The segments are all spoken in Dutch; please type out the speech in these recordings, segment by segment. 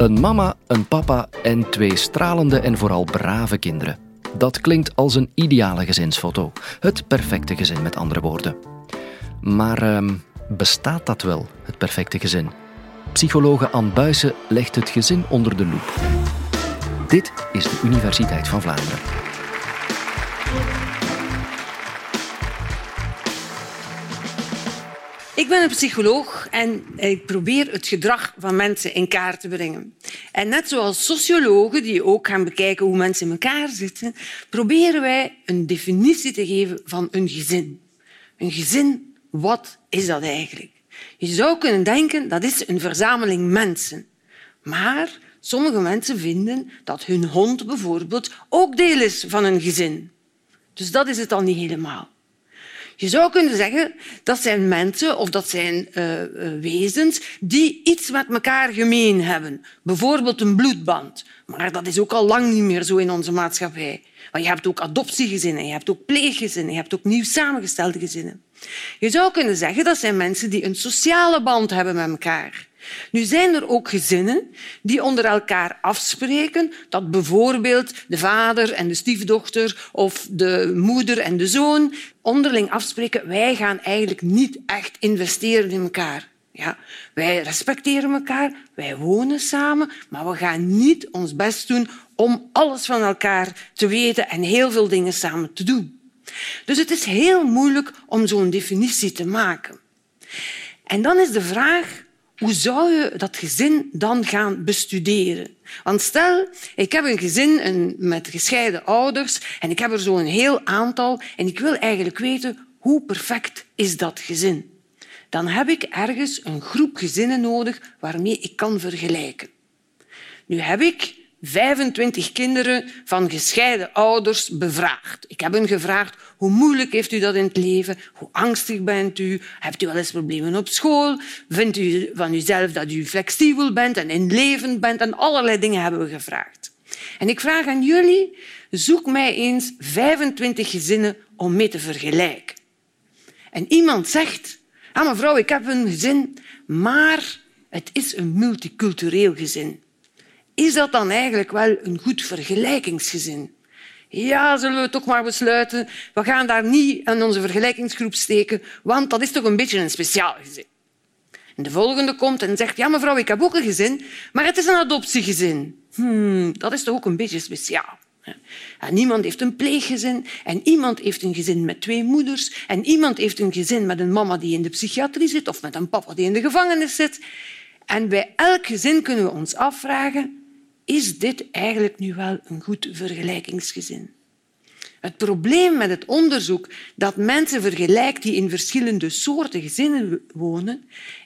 Een mama, een papa en twee stralende en vooral brave kinderen. Dat klinkt als een ideale gezinsfoto. Het perfecte gezin, met andere woorden. Maar ehm, bestaat dat wel, het perfecte gezin? Psychologe Anne Buijsen legt het gezin onder de loep. Dit is de Universiteit van Vlaanderen. Ik ben een psycholoog en ik probeer het gedrag van mensen in kaart te brengen. En net zoals sociologen die ook gaan bekijken hoe mensen in elkaar zitten, proberen wij een definitie te geven van een gezin. Een gezin, wat is dat eigenlijk? Je zou kunnen denken dat is een verzameling mensen. Maar sommige mensen vinden dat hun hond bijvoorbeeld ook deel is van een gezin. Dus dat is het dan niet helemaal. Je zou kunnen zeggen dat zijn mensen of dat zijn uh, wezens die iets met elkaar gemeen hebben. Bijvoorbeeld een bloedband. Maar dat is ook al lang niet meer zo in onze maatschappij. Want je hebt ook adoptiegezinnen, je hebt ook pleeggezinnen, je hebt ook nieuw samengestelde gezinnen. Je zou kunnen zeggen dat zijn mensen die een sociale band hebben met elkaar. Nu zijn er ook gezinnen die onder elkaar afspreken dat bijvoorbeeld de vader en de stiefdochter of de moeder en de zoon onderling afspreken wij gaan eigenlijk niet echt investeren in elkaar. Ja, wij respecteren elkaar, wij wonen samen, maar we gaan niet ons best doen om alles van elkaar te weten en heel veel dingen samen te doen. Dus het is heel moeilijk om zo'n definitie te maken. En dan is de vraag hoe zou je dat gezin dan gaan bestuderen? Want stel, ik heb een gezin met gescheiden ouders en ik heb er zo een heel aantal en ik wil eigenlijk weten hoe perfect is dat gezin. Dan heb ik ergens een groep gezinnen nodig waarmee ik kan vergelijken. Nu heb ik 25 kinderen van gescheiden ouders bevraagd. Ik heb hen gevraagd hoe moeilijk heeft u dat in het leven? Hoe angstig bent u? Hebt u wel eens problemen op school? Vindt u van uzelf dat u flexibel bent en inlevend bent? En allerlei dingen hebben we gevraagd. En ik vraag aan jullie, zoek mij eens 25 gezinnen om mee te vergelijken. En iemand zegt, ah, mevrouw, ik heb een gezin, maar het is een multicultureel gezin. Is dat dan eigenlijk wel een goed vergelijkingsgezin? Ja, zullen we toch maar besluiten. We gaan daar niet in onze vergelijkingsgroep steken, want dat is toch een beetje een speciaal gezin. En de volgende komt en zegt, ja mevrouw, ik heb ook een gezin, maar het is een adoptiegezin. Hmm, dat is toch ook een beetje speciaal. En niemand heeft een pleeggezin en iemand heeft een gezin met twee moeders en iemand heeft een gezin met een mama die in de psychiatrie zit of met een papa die in de gevangenis zit. En bij elk gezin kunnen we ons afvragen is dit eigenlijk nu wel een goed vergelijkingsgezin? Het probleem met het onderzoek dat mensen vergelijkt die in verschillende soorten gezinnen wonen,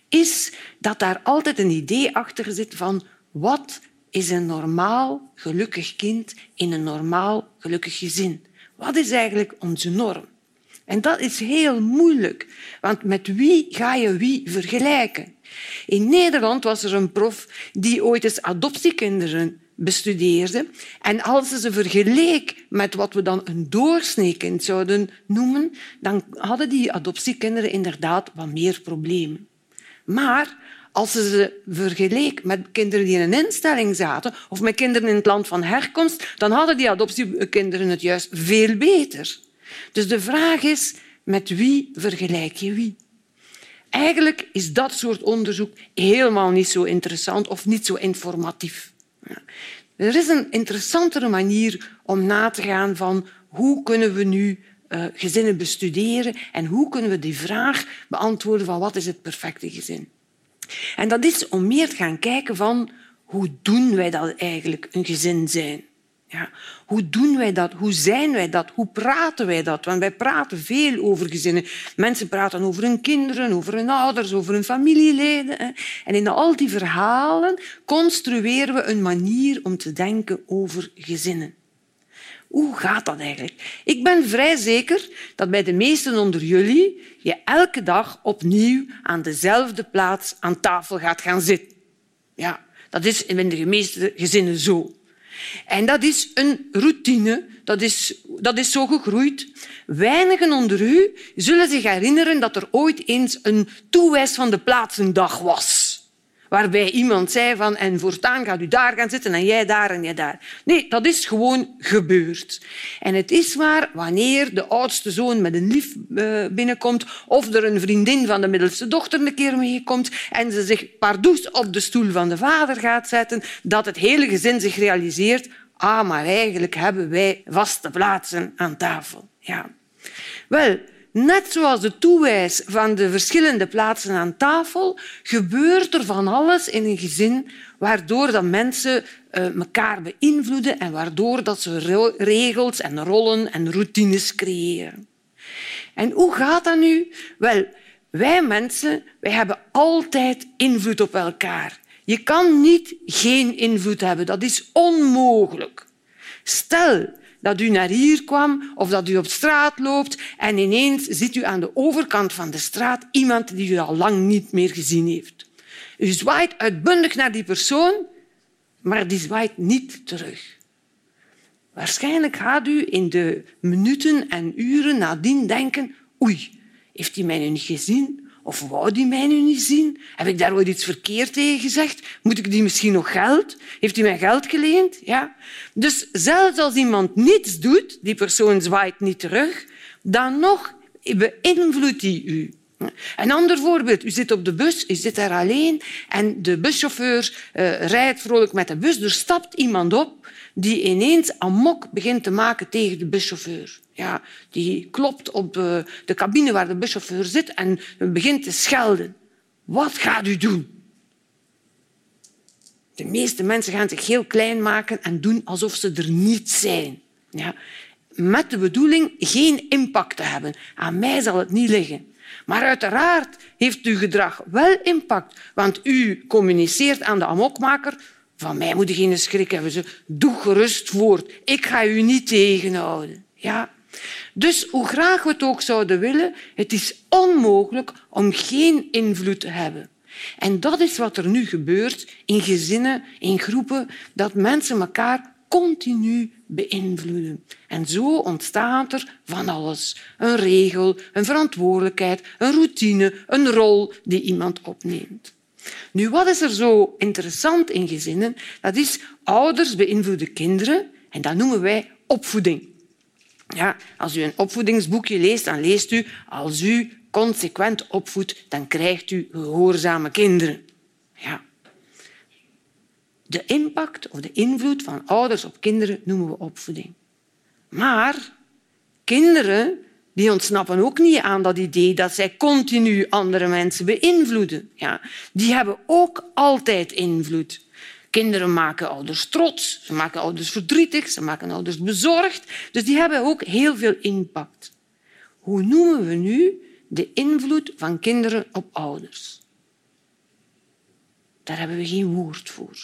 is dat daar altijd een idee achter zit van wat is een normaal gelukkig kind in een normaal gelukkig gezin? Wat is eigenlijk onze norm? En dat is heel moeilijk, want met wie ga je wie vergelijken? In Nederland was er een prof die ooit eens adoptiekinderen bestudeerde. En als ze ze vergeleek met wat we dan een doorsneekind zouden noemen, dan hadden die adoptiekinderen inderdaad wat meer problemen. Maar als ze ze vergeleek met kinderen die in een instelling zaten of met kinderen in het land van herkomst, dan hadden die adoptiekinderen het juist veel beter. Dus de vraag is, met wie vergelijk je wie? Eigenlijk is dat soort onderzoek helemaal niet zo interessant of niet zo informatief. Er is een interessantere manier om na te gaan van hoe kunnen we nu uh, gezinnen bestuderen en hoe kunnen we die vraag beantwoorden van wat is het perfecte gezin. En dat is om meer te gaan kijken van hoe doen wij dat eigenlijk, een gezin zijn. Hoe doen wij dat? Hoe zijn wij dat? Hoe praten wij dat? Want wij praten veel over gezinnen. Mensen praten over hun kinderen, over hun ouders, over hun familieleden. En in al die verhalen construeren we een manier om te denken over gezinnen. Hoe gaat dat eigenlijk? Ik ben vrij zeker dat bij de meesten onder jullie je elke dag opnieuw aan dezelfde plaats aan tafel gaat gaan zitten. Ja, dat is in de meeste gezinnen zo. En dat is een routine, dat is, dat is zo gegroeid. Weinigen onder u zullen zich herinneren dat er ooit eens een toewijs van de plaatsendag was. Waarbij iemand zei van en voortaan gaat u daar gaan zitten en jij daar en jij daar. Nee, dat is gewoon gebeurd. En het is waar wanneer de oudste zoon met een lief eh, binnenkomt of er een vriendin van de middelste dochter een keer meekomt en ze zich pardoes op de stoel van de vader gaat zetten, dat het hele gezin zich realiseert ah, maar eigenlijk hebben wij vaste plaatsen aan tafel. Ja. Wel, Net zoals de toewijs van de verschillende plaatsen aan tafel, gebeurt er van alles in een gezin waardoor dat mensen elkaar beïnvloeden en waardoor dat ze regels en rollen en routines creëren. En hoe gaat dat nu? Wel, wij mensen wij hebben altijd invloed op elkaar. Je kan niet geen invloed hebben. Dat is onmogelijk. Stel, dat u naar hier kwam of dat u op straat loopt en ineens ziet u aan de overkant van de straat iemand die u al lang niet meer gezien heeft. U zwaait uitbundig naar die persoon, maar die zwaait niet terug. Waarschijnlijk gaat u in de minuten en uren nadien denken oei, heeft hij mij nu niet gezien? Of wou die mij nu niet zien? Heb ik daar ooit iets verkeerd tegen gezegd? Moet ik die misschien nog geld? Heeft hij mij geld geleend? Ja. Dus zelfs als iemand niets doet, die persoon zwaait niet terug, dan nog beïnvloedt hij u. Een ander voorbeeld. U zit op de bus, u zit daar alleen en de buschauffeur uh, rijdt vrolijk met de bus. Er stapt iemand op die ineens amok begint te maken tegen de buschauffeur. Ja, die klopt op de, de cabine waar de buschauffeur zit en begint te schelden. Wat gaat u doen? De meeste mensen gaan zich heel klein maken en doen alsof ze er niet zijn. Ja, met de bedoeling geen impact te hebben. Aan mij zal het niet liggen. Maar uiteraard heeft uw gedrag wel impact, want u communiceert aan de amokmaker van mij moet je geen schrik hebben. Doe gerust voort. Ik ga u niet tegenhouden. Ja. Dus hoe graag we het ook zouden willen, het is onmogelijk om geen invloed te hebben. En dat is wat er nu gebeurt in gezinnen, in groepen, dat mensen elkaar continu beïnvloeden. En zo ontstaat er van alles. Een regel, een verantwoordelijkheid, een routine, een rol die iemand opneemt. Nu, wat is er zo interessant in gezinnen? Dat is ouders beïnvloeden kinderen en dat noemen wij opvoeding. Ja, als u een opvoedingsboekje leest, dan leest u als u consequent opvoedt, dan krijgt u gehoorzame kinderen. Ja. De impact of de invloed van ouders op kinderen noemen we opvoeding. Maar kinderen die ontsnappen ook niet aan dat idee dat zij continu andere mensen beïnvloeden. Ja, die hebben ook altijd invloed. Kinderen maken ouders trots, ze maken ouders verdrietig, ze maken ouders bezorgd. Dus die hebben ook heel veel impact. Hoe noemen we nu de invloed van kinderen op ouders? Daar hebben we geen woord voor.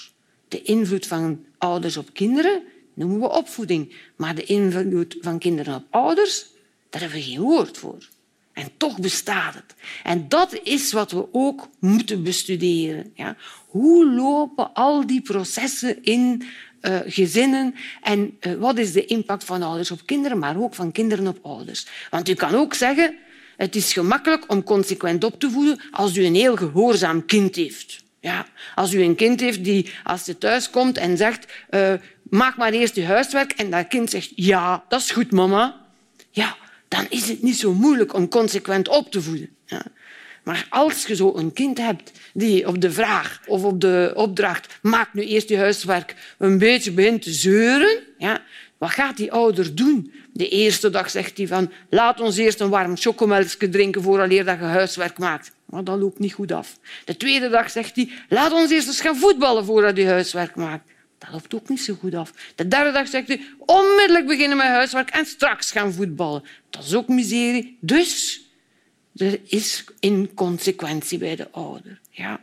De invloed van ouders op kinderen noemen we opvoeding. Maar de invloed van kinderen op ouders, daar hebben we geen woord voor. En toch bestaat het. En dat is wat we ook moeten bestuderen. Ja. Hoe lopen al die processen in uh, gezinnen en uh, wat is de impact van ouders op kinderen, maar ook van kinderen op ouders? Want u kan ook zeggen, het is gemakkelijk om consequent op te voeden als u een heel gehoorzaam kind heeft. Ja, als u een kind heeft die, als je thuis komt en zegt, uh, maak maar eerst je huiswerk, en dat kind zegt, ja, dat is goed, mama. Ja, dan is het niet zo moeilijk om consequent op te voeden. Ja. Maar als je zo een kind hebt die op de vraag of op de opdracht maak nu eerst je huiswerk een beetje begint te zeuren, ja, wat gaat die ouder doen? De eerste dag zegt hij van laat ons eerst een warm chocomelkje drinken vooraleer dat je huiswerk maakt. Maar dat loopt niet goed af. De tweede dag zegt hij laat ons eerst eens gaan voetballen voordat je huiswerk maakt. Dat loopt ook niet zo goed af. De derde dag zegt hij onmiddellijk beginnen met huiswerk en straks gaan voetballen. Dat is ook miserie. Dus er is inconsequentie bij de ouder. Ja.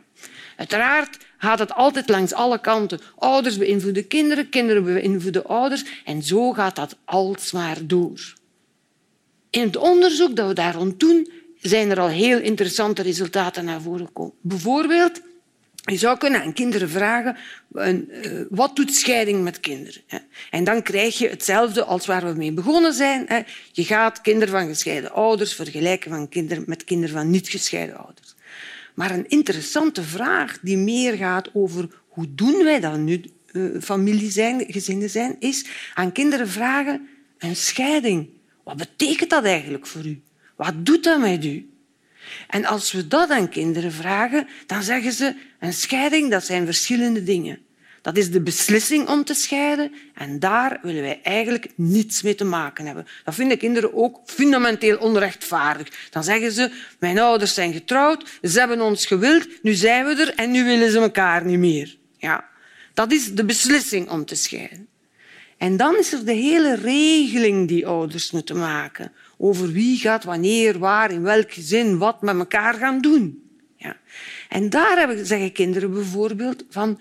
Uiteraard gaat het altijd langs alle kanten. Ouders beïnvloeden kinderen, kinderen beïnvloeden ouders. En zo gaat dat alsmaar door. In het onderzoek dat we daar rond doen, zijn er al heel interessante resultaten naar voren gekomen. Bijvoorbeeld je zou kunnen aan kinderen vragen, eh, wat doet scheiding met kinderen? En dan krijg je hetzelfde als waar we mee begonnen zijn. Je gaat kinderen van gescheiden ouders vergelijken van kinderen met kinderen van niet gescheiden ouders. Maar een interessante vraag die meer gaat over hoe doen wij dat nu uh, familie zijn, gezinnen zijn, is aan kinderen vragen een scheiding. Wat betekent dat eigenlijk voor u? Wat doet dat met u? En als we dat aan kinderen vragen, dan zeggen ze een scheiding, dat zijn verschillende dingen. Dat is de beslissing om te scheiden en daar willen wij eigenlijk niets mee te maken hebben. Dat vinden kinderen ook fundamenteel onrechtvaardig. Dan zeggen ze, mijn ouders zijn getrouwd, ze hebben ons gewild, nu zijn we er en nu willen ze elkaar niet meer. Ja, dat is de beslissing om te scheiden. En dan is er de hele regeling die ouders moeten maken over wie gaat wanneer, waar, in welk gezin, wat met elkaar gaan doen. Ja. En daar zeggen kinderen bijvoorbeeld van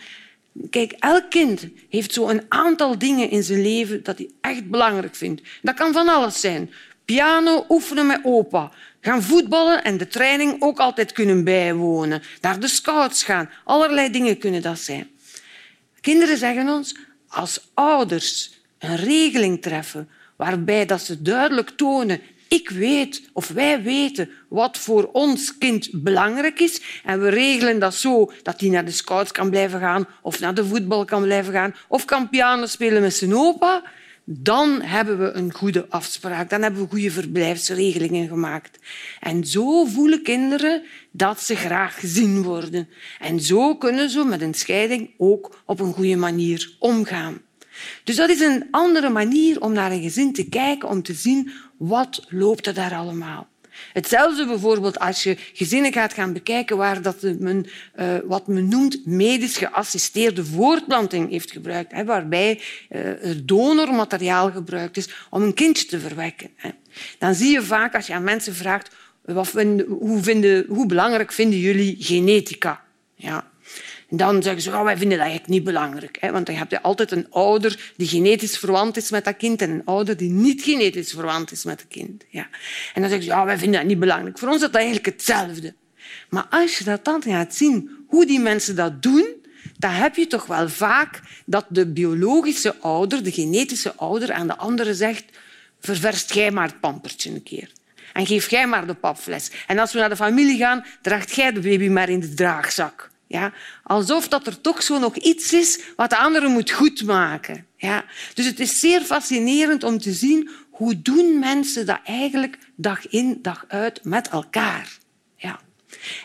Kijk, elk kind heeft zo een aantal dingen in zijn leven dat hij echt belangrijk vindt. Dat kan van alles zijn. Piano oefenen met opa. Gaan voetballen en de training ook altijd kunnen bijwonen. Naar de scouts gaan. Allerlei dingen kunnen dat zijn. Kinderen zeggen ons, als ouders een regeling treffen waarbij dat ze duidelijk tonen ik weet of wij weten wat voor ons kind belangrijk is en we regelen dat zo dat hij naar de scouts kan blijven gaan of naar de voetbal kan blijven gaan of kan piano spelen met zijn opa, dan hebben we een goede afspraak. Dan hebben we goede verblijfsregelingen gemaakt. En zo voelen kinderen dat ze graag gezien worden. En zo kunnen ze met een scheiding ook op een goede manier omgaan. Dus dat is een andere manier om naar een gezin te kijken, om te zien wat loopt er daar allemaal. Hetzelfde bijvoorbeeld als je gezinnen gaat gaan bekijken waar dat men, uh, wat men noemt medisch geassisteerde voortplanting heeft gebruikt, hè, waarbij uh, donormateriaal gebruikt is om een kindje te verwekken. Hè. Dan zie je vaak als je aan mensen vraagt wat vinden, hoe, vinden, hoe belangrijk vinden jullie genetica? Ja, dan zeggen ze, oh, wij vinden dat eigenlijk niet belangrijk. Hè? Want dan heb je altijd een ouder die genetisch verwant is met dat kind en een ouder die niet genetisch verwant is met het kind. Ja. En dan zeggen ze, ja, wij vinden dat niet belangrijk. Voor ons is dat eigenlijk hetzelfde. Maar als je dat dan gaat zien, hoe die mensen dat doen, dan heb je toch wel vaak dat de biologische ouder, de genetische ouder, aan de andere zegt, ververst jij maar het pampertje een keer. En geef jij maar de papfles. En als we naar de familie gaan, draagt jij de baby maar in de draagzak. Ja? Alsof dat er toch zo nog iets is wat de andere moet goedmaken. Ja? Dus het is zeer fascinerend om te zien hoe doen mensen dat eigenlijk dag in, dag uit met elkaar. Ja.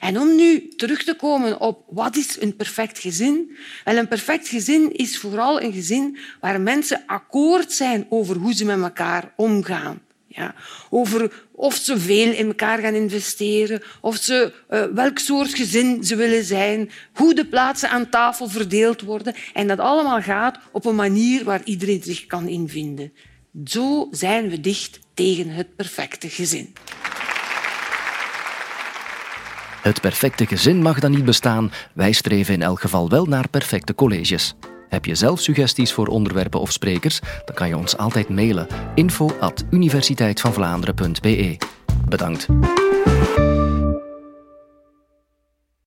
En om nu terug te komen op wat is een perfect gezin? Wel, een perfect gezin is vooral een gezin waar mensen akkoord zijn over hoe ze met elkaar omgaan. Ja, over of ze veel in elkaar gaan investeren, of ze, uh, welk soort gezin ze willen zijn, hoe de plaatsen aan tafel verdeeld worden. En dat allemaal gaat op een manier waar iedereen zich kan invinden. Zo zijn we dicht tegen het perfecte gezin. Het perfecte gezin mag dan niet bestaan. Wij streven in elk geval wel naar perfecte colleges. Heb je zelf suggesties voor onderwerpen of sprekers? Dan kan je ons altijd mailen. info at universiteitvanvlaanderen.be Bedankt.